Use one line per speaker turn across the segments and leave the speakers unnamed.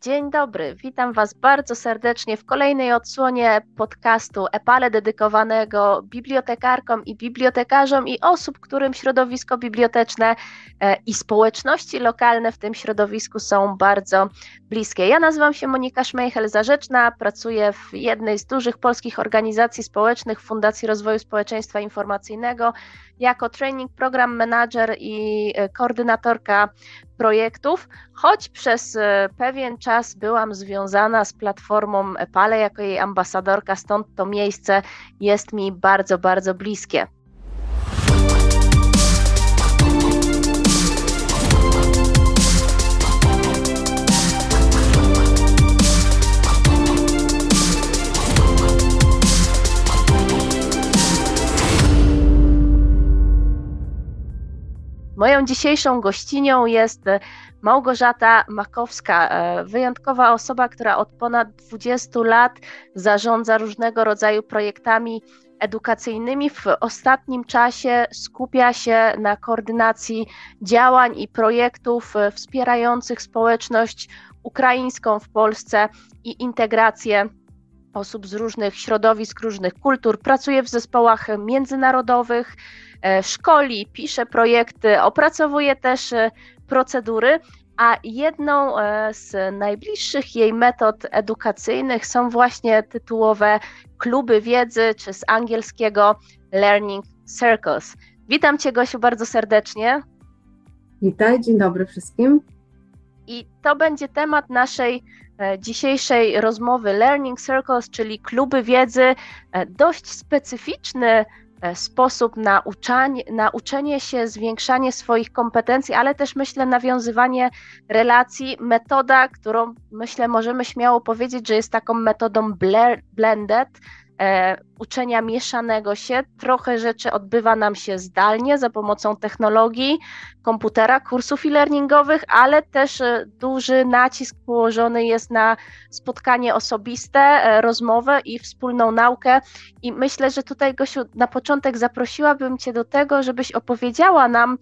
Dzień dobry, witam Was bardzo serdecznie w kolejnej odsłonie podcastu EPALE dedykowanego bibliotekarkom i bibliotekarzom i osób, którym środowisko biblioteczne e, i społeczności lokalne w tym środowisku są bardzo bliskie. Ja nazywam się Monika Szmejchel-Zarzeczna, pracuję w jednej z dużych polskich organizacji społecznych Fundacji Rozwoju Społeczeństwa Informacyjnego jako training program manager i e, koordynatorka projektów, choć przez e, pewien czas byłam związana z platformą Pale jako jej ambasadorka, stąd to miejsce jest mi bardzo, bardzo bliskie. Moją dzisiejszą gościnią jest e, Małgorzata Makowska, e, wyjątkowa osoba, która od ponad 20 lat zarządza różnego rodzaju projektami edukacyjnymi. W ostatnim czasie skupia się na koordynacji działań i projektów e, wspierających społeczność ukraińską w Polsce i integrację osób z różnych środowisk, różnych kultur. Pracuje w zespołach międzynarodowych szkoli, pisze projekty, opracowuje też e, procedury, a jedną e, z najbliższych jej metod edukacyjnych są właśnie tytułowe kluby wiedzy, czy z angielskiego Learning Circles. Witam Cię, Gosiu, bardzo serdecznie.
Witaj, dzień dobry wszystkim.
I to będzie temat naszej dzisiejszej rozmowy Learning Circles, czyli kluby wiedzy, dość specyficzny E, sposób na, uczanie, na uczenie się, zwiększanie swoich kompetencji, ale też myślę nawiązywanie relacji, metoda, którą myślę możemy śmiało powiedzieć, że jest taką metodą blended, e, uczenia mieszanego się. Trochę rzeczy odbywa nam się zdalnie za pomocą technologii, komputera, kursów e-learningowych, ale też e, duży nacisk położony jest na spotkanie osobiste, e, rozmowę i wspólną naukę. I myślę, że tutaj, Gosiu, na początek zaprosiłabym Cię do tego, żebyś opowiedziała nam,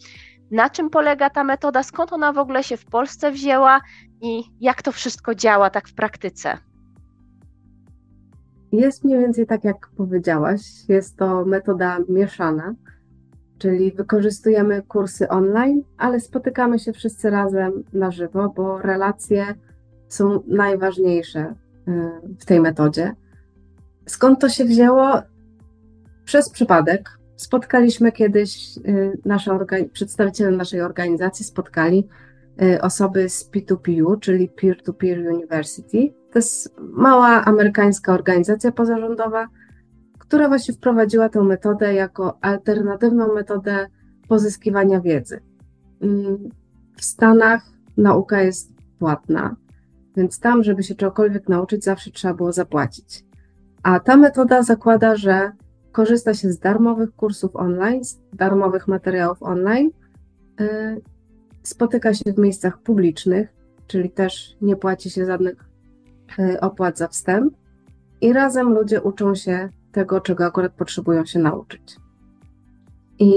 na czym polega ta metoda, skąd ona w ogóle się w Polsce wzięła i jak to wszystko działa tak w praktyce.
Jest mniej więcej tak, jak powiedziałaś. Jest to metoda mieszana, czyli wykorzystujemy kursy online, ale spotykamy się wszyscy razem na żywo, bo relacje są najważniejsze y, w tej metodzie. Skąd to się wzięło? Przez przypadek. Spotkaliśmy kiedyś, y, nasze przedstawiciele naszej organizacji spotkali osoby z P2PU, czyli Peer-to-Peer University, to jest mała amerykańska organizacja pozarządowa, która właśnie wprowadziła tę metodę jako alternatywną metodę pozyskiwania wiedzy. Mm, w Stanach nauka jest płatna, więc tam, żeby się czegokolwiek nauczyć, zawsze trzeba było zapłacić. A ta metoda zakłada, że korzysta się z darmowych kursów online, z darmowych materiałów online, y, spotyka się w miejscach publicznych, czyli też nie płaci się żadnych Y, opłat za wstęp i razem ludzie uczą się tego, czego akurat potrzebują się nauczyć. I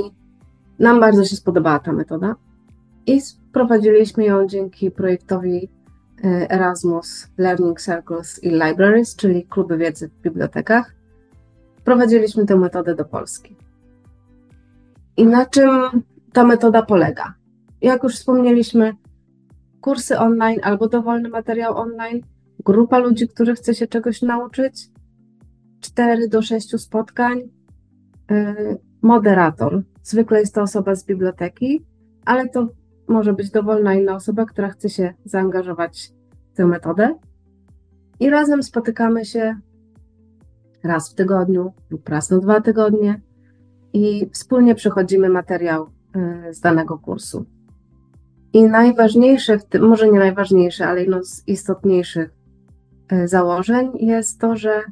nam bardzo się spodobała ta metoda i wprowadziliśmy ją dzięki projektowi y, Erasmus Learning Circles i Libraries, czyli kluby wiedzy w bibliotekach. Wprowadziliśmy tę metodę do Polski. I na czym ta metoda polega? Jak już wspomnieliśmy, kursy online albo dowolny materiał online grupa ludzi, którzy chce się czegoś nauczyć, 4 do 6 spotkań, y, moderator. Zwykle jest to osoba z biblioteki, ale to może być dowolna inna osoba, która chce się zaangażować w tę metodę. I razem spotykamy się raz w tygodniu lub raz na dwa tygodnie i wspólnie przechodzimy materiał y, z danego kursu. I najważniejsze, może nie najważniejsze, ale jedno z istotniejszych E, założeń jest to, że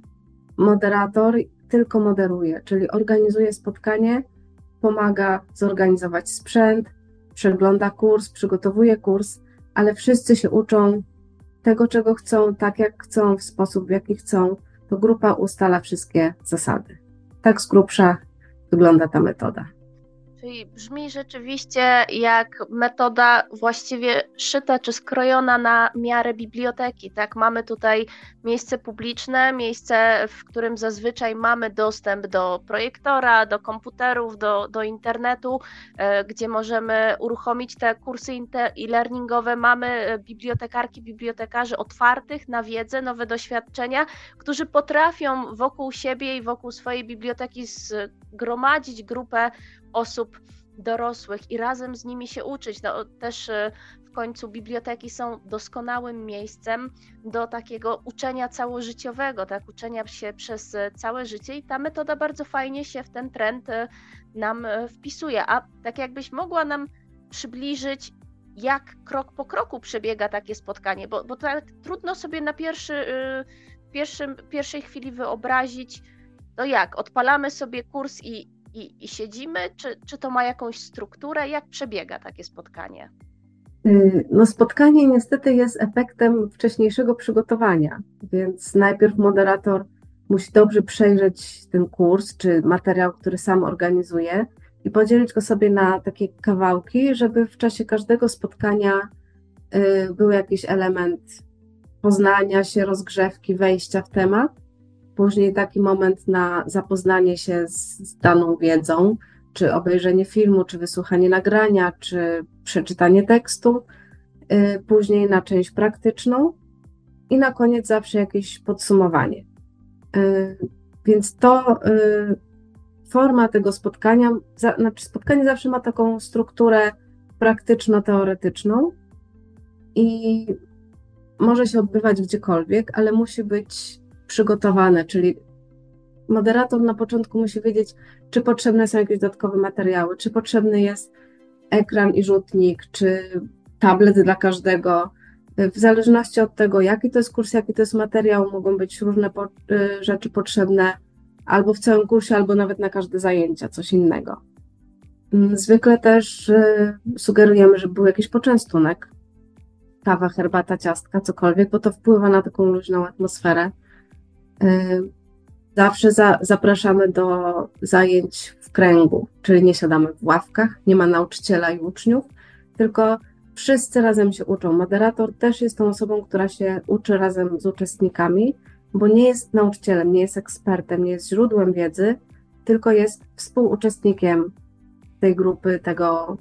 moderator tylko moderuje, czyli organizuje spotkanie, pomaga zorganizować sprzęt, przegląda kurs, przygotowuje kurs, ale wszyscy się uczą tego, czego chcą, tak jak chcą, w sposób, w jaki chcą. To grupa ustala wszystkie zasady. Tak z grubsza wygląda ta metoda.
Czyli brzmi rzeczywiście jak metoda właściwie szyta czy skrojona na miarę biblioteki. Tak, mamy tutaj miejsce publiczne, miejsce, w którym zazwyczaj mamy dostęp do projektora, do komputerów, do, do internetu, e, gdzie możemy uruchomić te kursy e-learningowe. Mamy e, bibliotekarki, bibliotekarzy otwartych na wiedzę, nowe doświadczenia, którzy potrafią wokół siebie i wokół swojej biblioteki zgromadzić grupę osób dorosłych i razem z nimi się uczyć. No, też e, w końcu biblioteki są doskonałym miejscem do takiego uczenia całożyciowego, tak, uczenia się przez e, całe życie i ta metoda bardzo fajnie się w ten trend e, nam wpisuje. A tak jakbyś mogła nam przybliżyć, jak krok po kroku przebiega takie spotkanie, bo, bo tak trudno sobie na pierwszy, pierwszym, pierwszej chwili wyobrazić, to jak, odpalamy sobie kurs i, i, i siedzimy, czy, czy to ma jakąś strukturę? Jak przebiega takie spotkanie?
Y, no, spotkanie niestety jest efektem wcześniejszego przygotowania, więc najpierw moderator musi dobrze przejrzeć ten kurs czy materiał, który sam organizuje i podzielić go sobie na takie kawałki, żeby w czasie każdego spotkania y, był jakiś element poznania się, rozgrzewki, wejścia w temat Później taki moment na zapoznanie się z daną wiedzą, czy obejrzenie filmu, czy wysłuchanie nagrania, czy przeczytanie tekstu. Y, później na część praktyczną i na koniec zawsze jakieś podsumowanie. Y, więc to y, forma tego spotkania, znaczy spotkanie zawsze ma taką strukturę praktyczno-teoretyczną i może się odbywać gdziekolwiek, ale musi być przygotowane, czyli moderator na początku musi wiedzieć, czy potrzebne są jakieś dodatkowe materiały, czy potrzebny jest ekran i rzutnik, czy tablet dla każdego. W zależności od tego, jaki to jest kurs, jaki to jest materiał, mogą być różne po, y, rzeczy potrzebne albo w całym kursie, albo nawet na każde zajęcia, coś innego. Mm, zwykle też y, sugerujemy, żeby był jakiś poczęstunek, kawa, herbata, ciastka, cokolwiek, bo to wpływa na taką luźną atmosferę. Y, zawsze za, zapraszamy do zajęć w kręgu, czyli nie siadamy w ławkach, nie ma nauczyciela i uczniów, tylko wszyscy razem się uczą. Moderator też jest tą osobą, która się uczy razem z uczestnikami, bo nie jest nauczycielem, nie jest ekspertem, nie jest źródłem wiedzy, tylko jest współuczestnikiem tej grupy, tego,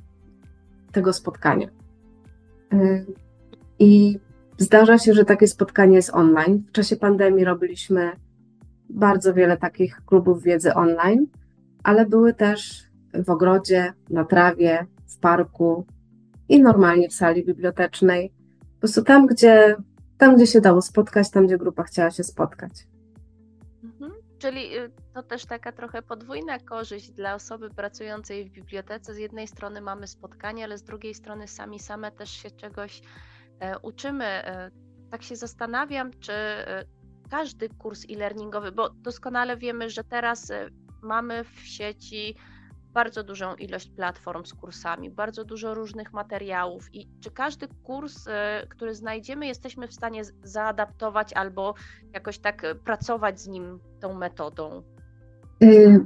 tego spotkania. Y, I Zdarza się, że takie spotkanie jest online. W czasie pandemii robiliśmy bardzo wiele takich klubów wiedzy online, ale były też w ogrodzie, na trawie, w parku i normalnie w sali bibliotecznej. Po prostu tam, gdzie, tam, gdzie się dało spotkać, tam, gdzie grupa chciała się spotkać.
Mhm. Czyli y, to też taka trochę podwójna korzyść dla osoby pracującej w bibliotece. Z jednej strony mamy spotkanie, ale z drugiej strony sami same też się czegoś uczymy. E, tak się zastanawiam, czy e, każdy kurs e-learningowy, bo doskonale wiemy, że teraz mamy w sieci bardzo dużą ilość platform z kursami, bardzo dużo różnych materiałów i czy każdy kurs, który znajdziemy, jesteśmy w stanie zaadaptować albo jakoś tak pracować z nim tą metodą?
Y,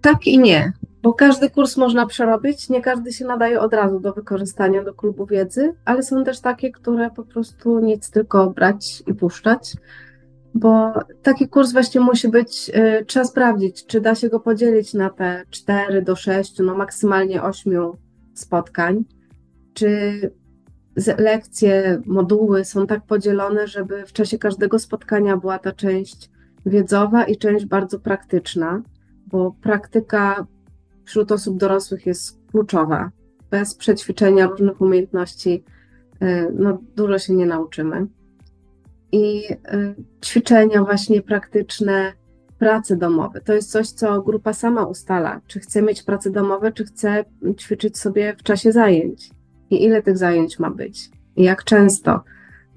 tak i nie bo każdy kurs można przerobić, nie każdy się nadaje od razu do wykorzystania do klubu wiedzy, ale są też takie, które po prostu nic tylko brać i puszczać, bo taki kurs właśnie musi być, y, trzeba sprawdzić, czy da się go podzielić na te 4 do 6, no maksymalnie 8 spotkań, czy lekcje, moduły są tak podzielone, żeby w czasie każdego spotkania była ta część wiedzowa i część bardzo praktyczna, bo praktyka wśród osób dorosłych jest kluczowa. Bez przećwiczenia różnych umiejętności y, no, dużo się nie nauczymy. I y, ćwiczenia właśnie praktyczne, prace domowe, to jest coś, co grupa sama ustala, czy chce mieć prace domowe, czy chce ćwiczyć sobie w czasie zajęć i ile tych zajęć ma być i jak często.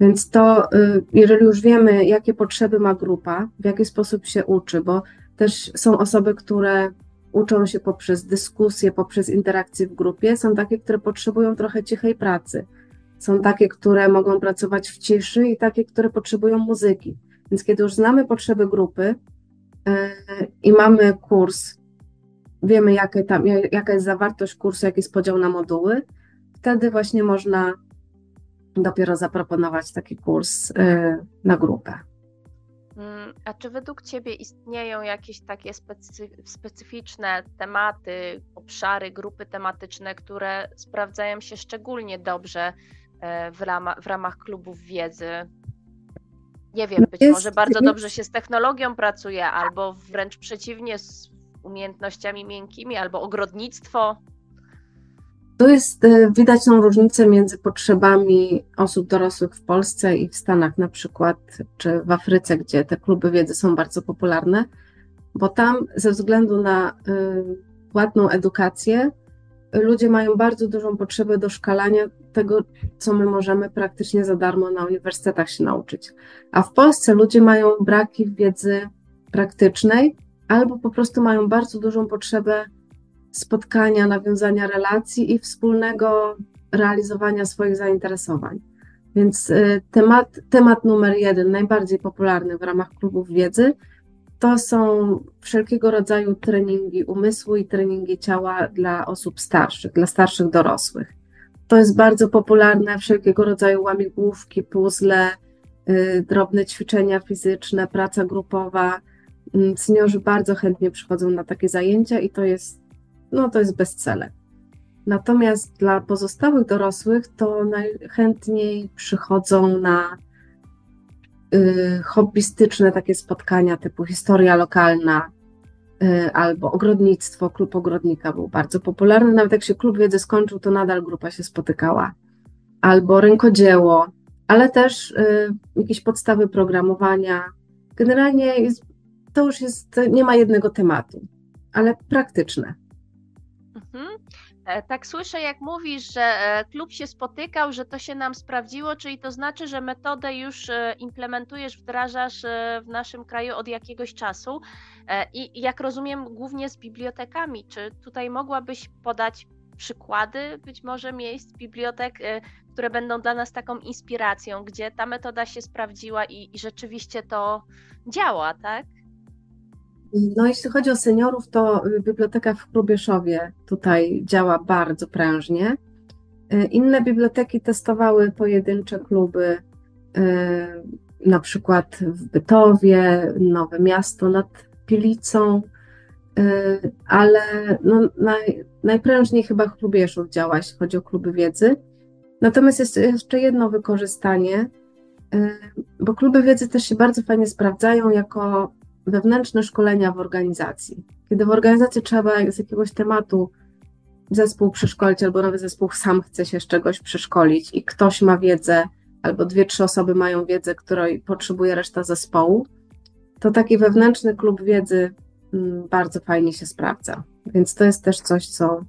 Więc to, y, jeżeli już wiemy, jakie potrzeby ma grupa, w jaki sposób się uczy, bo też są osoby, które uczą się poprzez dyskusję, poprzez interakcje w grupie. Są takie, które potrzebują trochę cichej pracy. Są takie, które mogą pracować w ciszy i takie, które potrzebują muzyki. Więc kiedy już znamy potrzeby grupy yy, i mamy kurs wiemy jakie tam, jaka jest zawartość kursu, jaki jest podział na moduły, wtedy właśnie można dopiero zaproponować taki kurs y, na grupę.
Mm, a czy według Ciebie istnieją jakieś takie specyficzne tematy, obszary, grupy tematyczne, które sprawdzają się szczególnie dobrze e, w, rama, w ramach klubów wiedzy? Nie wiem, być jest, może bardzo dobrze się z technologią pracuje, albo wręcz przeciwnie, z umiejętnościami miękkimi, albo ogrodnictwo.
Tu jest, e, widać tą różnicę między potrzebami osób dorosłych w Polsce i w Stanach na przykład, czy w Afryce, gdzie te kluby wiedzy są bardzo popularne, bo tam ze względu na y, płatną edukację ludzie mają bardzo dużą potrzebę doszkalania tego, co my możemy praktycznie za darmo na uniwersytetach się nauczyć. A w Polsce ludzie mają braki wiedzy praktycznej albo po prostu mają bardzo dużą potrzebę spotkania, nawiązania relacji i wspólnego realizowania swoich zainteresowań. Więc y, temat, temat numer jeden, najbardziej popularny w ramach klubów wiedzy, to są wszelkiego rodzaju treningi umysłu i treningi ciała dla osób starszych, dla starszych dorosłych. To jest bardzo popularne, wszelkiego rodzaju łamigłówki, puzzle, y, drobne ćwiczenia fizyczne, praca grupowa. Mm, seniorzy bardzo chętnie przychodzą na takie zajęcia i to jest no to jest bezcele. Natomiast dla pozostałych dorosłych to najchętniej przychodzą na y, hobbystyczne takie spotkania typu historia lokalna y, albo ogrodnictwo. Klub ogrodnika był bardzo popularny. Nawet jak się klub wiedzy skończył, to nadal grupa się spotykała. Albo rękodzieło, ale też y, jakieś podstawy programowania. Generalnie jest, to już jest, nie ma jednego tematu, ale praktyczne.
E, tak słyszę, jak mówisz, że e, klub się spotykał, że to się nam sprawdziło, czyli to znaczy, że metodę już e, implementujesz, wdrażasz w naszym kraju od jakiegoś czasu i jak rozumiem, głównie z bibliotekami. Czy tutaj mogłabyś podać przykłady być może miejsc, bibliotek, które będą dla nas taką inspiracją, gdzie ta metoda się sprawdziła i, i rzeczywiście to działa, tak?
No, jeśli chodzi o seniorów, to biblioteka w Krubieszowie tutaj działa bardzo prężnie. E, inne biblioteki testowały pojedyncze kluby, e, na przykład w Bytowie, Nowe Miasto nad Pilicą, ale no, naj, najprężniej chyba Chlubieszów działa, jeśli chodzi o kluby wiedzy. Natomiast jest jeszcze jedno wykorzystanie, bo kluby wiedzy też się bardzo fajnie sprawdzają jako wewnętrzne szkolenia w organizacji. Kiedy w organizacji trzeba z jakiegoś tematu zespół przeszkolić, albo nowy zespół sam chce się z czegoś przeszkolić i ktoś ma wiedzę, albo dwie, trzy osoby mają wiedzę, której potrzebuje reszta zespołu, to taki wewnętrzny klub wiedzy mm, bardzo fajnie się sprawdza. Więc to jest też coś, co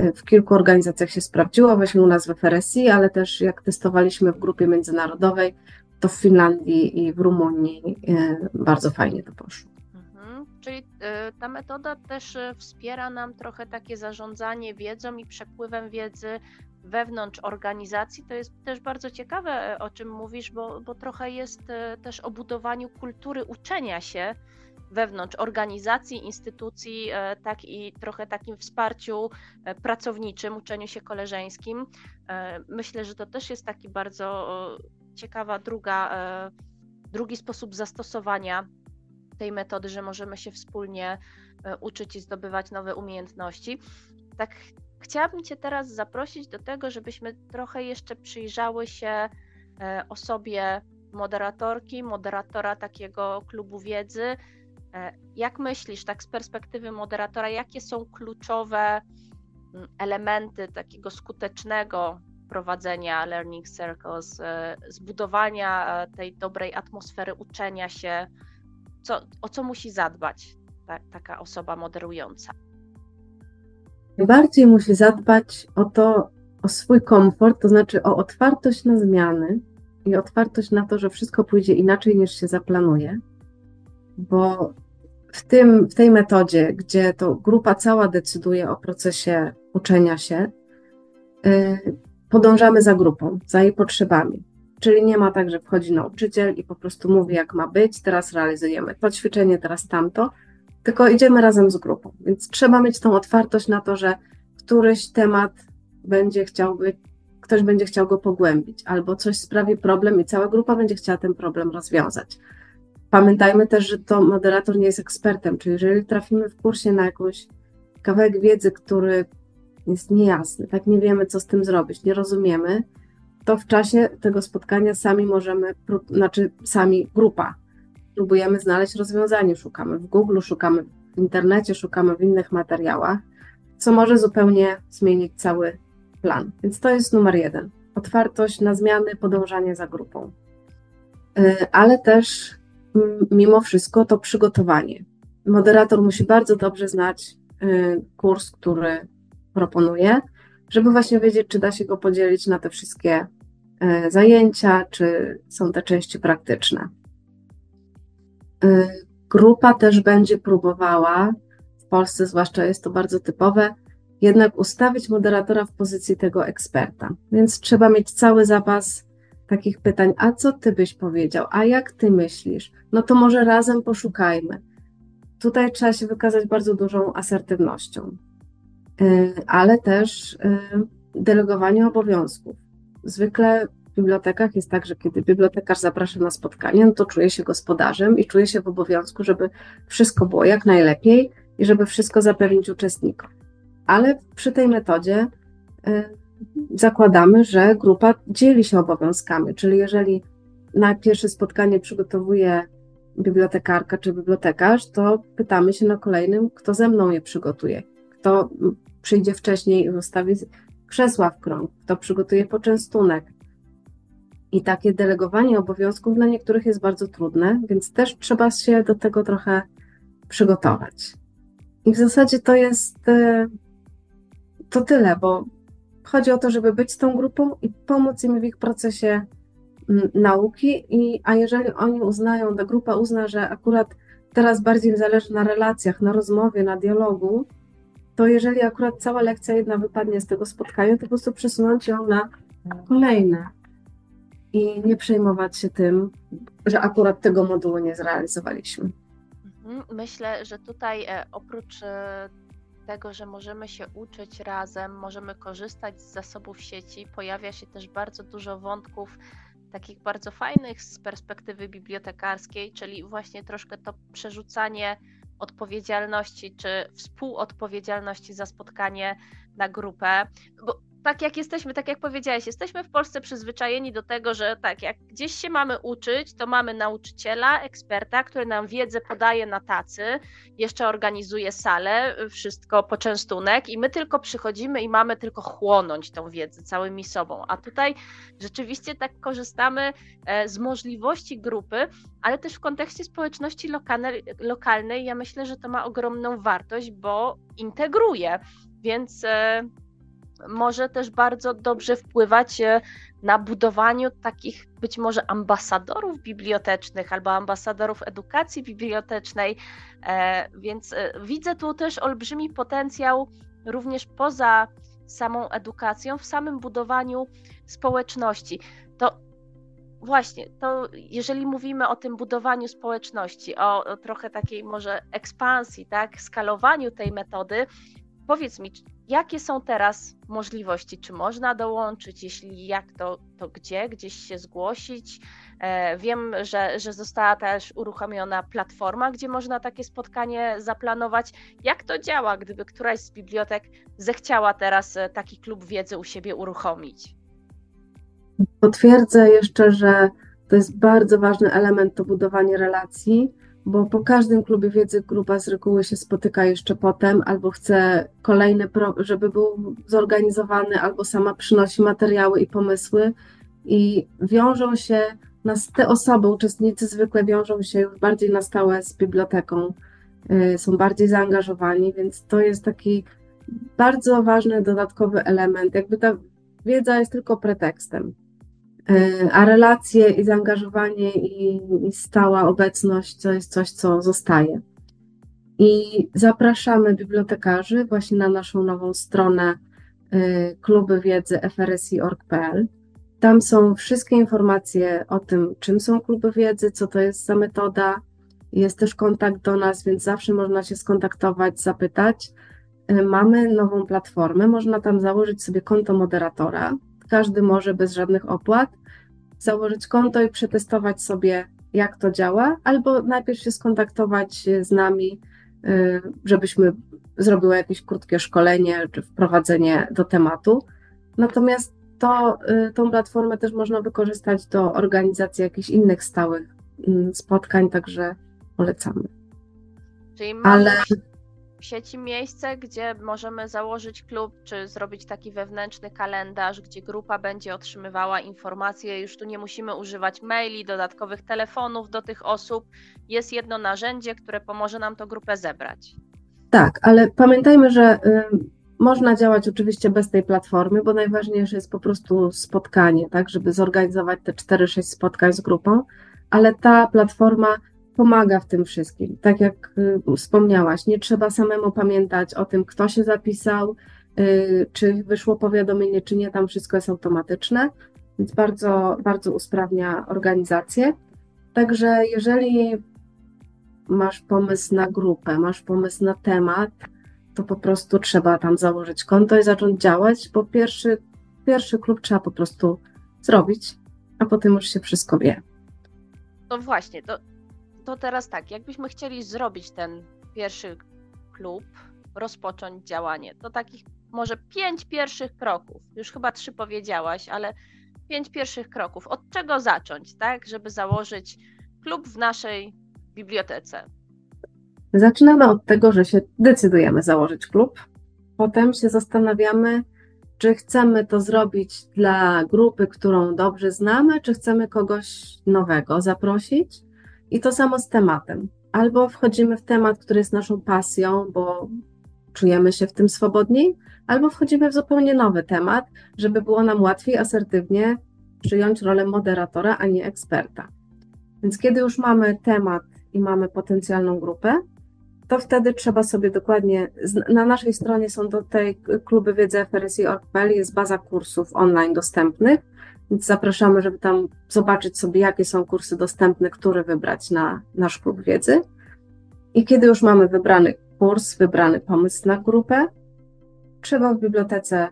y, w kilku organizacjach się sprawdziło, właśnie u nas w FRSI, ale też jak testowaliśmy w grupie międzynarodowej, to w Finlandii i w Rumunii e, bardzo fajnie to poszło.
Mhm. Czyli e, ta metoda też e, wspiera nam trochę takie zarządzanie wiedzą i przepływem wiedzy wewnątrz organizacji. To jest też bardzo ciekawe, o czym mówisz, bo, bo trochę jest też o budowaniu kultury uczenia się wewnątrz organizacji, instytucji, tak i trochę takim wsparciu pracowniczym, uczeniu się koleżeńskim. Myślę, że to też jest taki bardzo ciekawa druga, e, drugi sposób zastosowania tej metody, że możemy się wspólnie e, uczyć i zdobywać nowe umiejętności. Tak, chciałabym Cię teraz zaprosić do tego, żebyśmy trochę jeszcze przyjrzały się e, osobie moderatorki, moderatora takiego klubu wiedzy. Jak myślisz, tak z perspektywy moderatora, jakie są kluczowe mm, elementy takiego skutecznego prowadzenia learning circles, e, zbudowania e, tej dobrej atmosfery uczenia się, co, o co musi zadbać ta, taka osoba moderująca?
Najbardziej musi zadbać o to, o swój komfort, to znaczy o otwartość na zmiany i otwartość na to, że wszystko pójdzie inaczej niż się zaplanuje, bo w, tym, w tej metodzie, gdzie to grupa cała decyduje o procesie uczenia się, y, podążamy za grupą, za jej potrzebami. Czyli nie ma tak, że wchodzi nauczyciel i po prostu mówi, jak ma być, teraz realizujemy to ćwiczenie, teraz tamto, tylko idziemy razem z grupą. Więc trzeba mieć tą otwartość na to, że któryś temat będzie chciał być, ktoś będzie chciał go pogłębić, albo coś sprawi problem i cała grupa będzie chciała ten problem rozwiązać. Pamiętajmy też, że to moderator nie jest ekspertem, czyli jeżeli trafimy w kursie na jakąś kawałek wiedzy, który jest niejasny, tak nie wiemy, co z tym zrobić, nie rozumiemy, to w czasie tego spotkania sami możemy, znaczy sami grupa, próbujemy znaleźć rozwiązanie, szukamy w Google, szukamy w internecie, szukamy w innych materiałach, co może zupełnie zmienić cały plan. Więc to jest numer jeden. Otwartość na zmiany, podążanie za grupą. Y, ale też mimo wszystko to przygotowanie. Moderator musi bardzo dobrze znać y, kurs, który proponuje, żeby właśnie wiedzieć, czy da się go podzielić na te wszystkie y, zajęcia, czy są te części praktyczne. Grupa też będzie próbowała, w Polsce zwłaszcza jest to bardzo typowe, jednak ustawić moderatora w pozycji tego eksperta. Więc trzeba mieć cały zapas takich pytań, a co ty byś powiedział, a jak ty myślisz? No to może razem poszukajmy. Tutaj trzeba się wykazać bardzo dużą asertywnością, ale też y, delegowanie obowiązków. Zwykle w bibliotekach jest tak, że kiedy bibliotekarz zaprasza na spotkanie, no to czuje się gospodarzem i czuje się w obowiązku, żeby wszystko było jak najlepiej i żeby wszystko zapewnić uczestnikom ale przy tej metodzie y, zakładamy, że grupa dzieli się obowiązkami, czyli jeżeli na pierwsze spotkanie przygotowuje bibliotekarka czy bibliotekarz, to pytamy się na kolejnym, kto ze mną je przygotuje, kto przyjdzie wcześniej i ustawi krzesła w krąg, kto przygotuje poczęstunek. I takie delegowanie obowiązków dla niektórych jest bardzo trudne, więc też trzeba się do tego trochę przygotować. I w zasadzie to jest y, to tyle, bo chodzi o to, żeby być z tą grupą i pomóc im w ich procesie nauki, i, a jeżeli oni uznają, ta grupa uzna, że akurat teraz bardziej zależy na relacjach, na rozmowie, na dialogu, to jeżeli akurat cała lekcja jedna wypadnie z tego spotkania, to po prostu przesunąć ją na kolejne i nie przejmować się tym, że akurat tego modułu nie zrealizowaliśmy.
Mhm. Myślę, że tutaj e, oprócz e, tego, że możemy się uczyć razem, możemy korzystać z zasobów sieci, pojawia się też bardzo dużo wątków takich bardzo fajnych z perspektywy bibliotekarskiej, czyli właśnie troszkę to przerzucanie odpowiedzialności czy współodpowiedzialności za spotkanie na grupę. Bo tak jak jesteśmy, tak jak powiedziałeś, jesteśmy w Polsce przyzwyczajeni do tego, że tak, jak gdzieś się mamy uczyć, to mamy nauczyciela, eksperta, który nam wiedzę podaje na tacy, jeszcze organizuje salę, wszystko, poczęstunek i my tylko przychodzimy i mamy tylko chłonąć tą wiedzę całymi sobą. A tutaj rzeczywiście tak korzystamy e, z możliwości grupy, ale też w kontekście społeczności lokalnej, lokalnej ja myślę, że to ma ogromną wartość, bo integruje. Więc e, może też bardzo dobrze wpływać e, na budowaniu takich być może ambasadorów bibliotecznych albo ambasadorów edukacji bibliotecznej, e, więc e, widzę tu też olbrzymi potencjał również poza samą edukacją, w samym budowaniu społeczności. To właśnie, to jeżeli mówimy o tym budowaniu społeczności, o, o trochę takiej może ekspansji, tak, skalowaniu tej metody, powiedz mi, Jakie są teraz możliwości? Czy można dołączyć? Jeśli jak, to, to gdzie? Gdzieś się zgłosić? E, wiem, że, że została też uruchomiona platforma, gdzie można takie spotkanie zaplanować. Jak to działa, gdyby któraś z bibliotek zechciała teraz e, taki klub wiedzy u siebie uruchomić?
Potwierdzę jeszcze, że to jest bardzo ważny element to budowanie relacji bo po każdym klubie wiedzy grupa z reguły się spotyka jeszcze potem, albo chce kolejny, żeby był zorganizowany, albo sama przynosi materiały i pomysły i wiążą się, nas, te osoby, uczestnicy zwykle wiążą się już bardziej na stałe z biblioteką, y, są bardziej zaangażowani, więc to jest taki bardzo ważny dodatkowy element. Jakby ta wiedza jest tylko pretekstem. E, a relacje i zaangażowanie i, i stała obecność to jest coś, co zostaje. I zapraszamy bibliotekarzy właśnie na naszą nową stronę e, kluby wiedzy frsi.org.pl. Tam są wszystkie informacje o tym, czym są kluby wiedzy, co to jest za metoda, Jest też kontakt do nas, więc zawsze można się skontaktować, zapytać. E, mamy nową platformę, można tam założyć sobie konto moderatora. Każdy może bez żadnych opłat założyć konto i przetestować sobie, jak to działa, albo najpierw się skontaktować z nami, e, żebyśmy zrobiły jakieś krótkie szkolenie czy wprowadzenie do tematu. Natomiast to, e, tą platformę też można wykorzystać do organizacji jakichś innych stałych mm, spotkań, także polecamy.
Czyli mamy Ale... sieci miejsce, gdzie możemy założyć klub, czy zrobić taki wewnętrzny kalendarz, gdzie grupa będzie otrzymywała informacje. Już tu nie musimy używać maili, dodatkowych telefonów do tych osób. Jest jedno narzędzie, które pomoże nam tą grupę zebrać.
Tak, ale pamiętajmy, że można działać oczywiście bez tej platformy, bo najważniejsze jest po prostu spotkanie, tak, żeby zorganizować te 4-6 spotkań z grupą, ale ta platforma pomaga w tym wszystkim. Tak jak y, wspomniałaś, nie trzeba samemu pamiętać o tym, kto się zapisał, y, czy wyszło powiadomienie, czy nie, tam wszystko jest automatyczne, więc bardzo, bardzo usprawnia organizację. Także jeżeli masz pomysł na grupę, masz pomysł na temat, to po prostu trzeba tam założyć konto i zacząć działać, bo pierwszy, pierwszy klub trzeba po prostu zrobić, a potem już się wszystko wie.
No właśnie, to to teraz tak, jakbyśmy chcieli zrobić ten pierwszy klub, rozpocząć działanie, to takich może pięć pierwszych kroków, już chyba trzy powiedziałaś, ale pięć pierwszych kroków. Od czego zacząć, tak, żeby założyć klub w naszej bibliotece?
Zaczynamy od tego, że się decydujemy założyć klub. Potem się zastanawiamy, czy chcemy to zrobić dla grupy, którą dobrze znamy, czy chcemy kogoś nowego zaprosić. I to samo z tematem. Albo wchodzimy w temat, który jest naszą pasją, bo czujemy się w tym swobodniej, albo wchodzimy w zupełnie nowy temat, żeby było nam łatwiej asertywnie przyjąć rolę moderatora, a nie eksperta. Więc kiedy już mamy temat i mamy potencjalną grupę, to wtedy trzeba sobie dokładnie, na naszej stronie są do tej kluby wiedzy FRSI.org.pl, jest baza kursów online dostępnych, więc zapraszamy, żeby tam zobaczyć sobie, jakie są kursy dostępne, które wybrać na nasz klub wiedzy. I kiedy już mamy wybrany kurs, wybrany pomysł na grupę, trzeba w bibliotece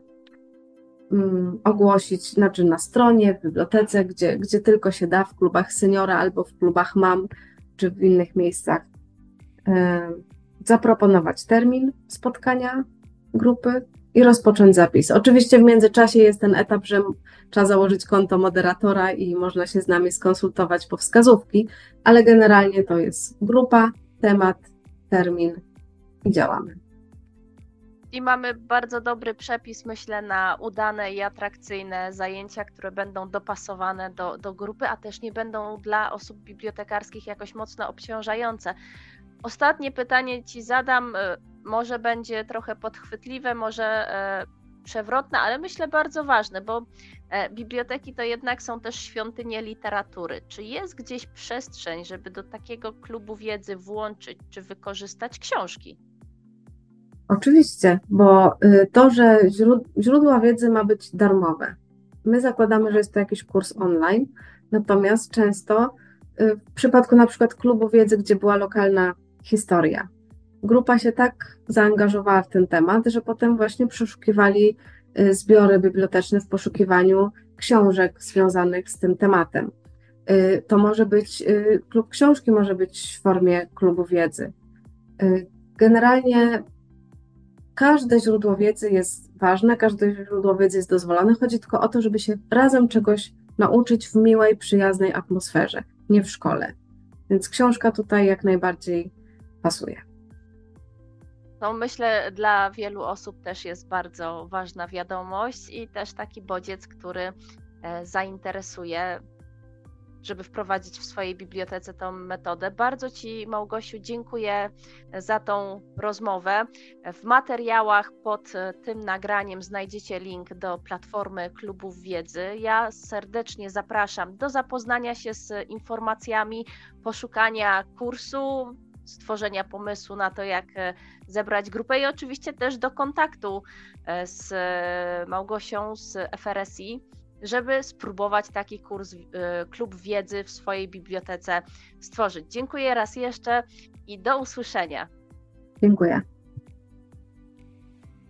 um, ogłosić, znaczy na stronie, w bibliotece, gdzie, gdzie tylko się da, w klubach seniora albo w klubach mam, czy w innych miejscach, e, zaproponować termin spotkania grupy, i rozpocząć zapis. Oczywiście w międzyczasie jest ten etap, że trzeba założyć konto moderatora i można się z nami skonsultować po wskazówki, ale generalnie to jest grupa, temat, termin i działamy.
I mamy bardzo dobry przepis, myślę, na udane i atrakcyjne zajęcia, które będą dopasowane do, do grupy, a też nie będą dla osób bibliotekarskich jakoś mocno obciążające. Ostatnie pytanie Ci zadam może będzie trochę podchwytliwe, może e, przewrotne, ale myślę bardzo ważne, bo e, biblioteki to jednak są też świątynie literatury. Czy jest gdzieś przestrzeń, żeby do takiego klubu wiedzy włączyć czy wykorzystać książki?
Oczywiście, bo y, to, że źródła wiedzy ma być darmowe. My zakładamy, że jest to jakiś kurs online, natomiast często y, w przypadku na przykład klubu wiedzy, gdzie była lokalna historia, grupa się tak zaangażowała w ten temat, że potem właśnie przeszukiwali y, zbiory biblioteczne w poszukiwaniu książek związanych z tym tematem. Y, to może być, y, klub książki może być w formie klubu wiedzy. Generalnie każde źródło wiedzy jest ważne, każde źródło wiedzy jest dozwolone. Chodzi tylko o to, żeby się razem czegoś nauczyć w miłej, przyjaznej atmosferze, nie w szkole. Więc książka tutaj jak najbardziej pasuje.
To myślę, dla wielu osób też jest bardzo ważna wiadomość i też taki bodziec, który e, zainteresuje, żeby wprowadzić w swojej bibliotece tą metodę. Bardzo Ci, Małgosiu, dziękuję za tą rozmowę. W materiałach pod e, tym nagraniem znajdziecie link do platformy klubów wiedzy. Ja serdecznie zapraszam do zapoznania się z informacjami, poszukania kursu stworzenia pomysłu na to, jak e, zebrać grupę i oczywiście też do kontaktu e, z Małgosią z FRSI. żeby spróbować taki kurs, klub wiedzy w swojej bibliotece stworzyć. Dziękuję raz jeszcze i do usłyszenia.
Dziękuję.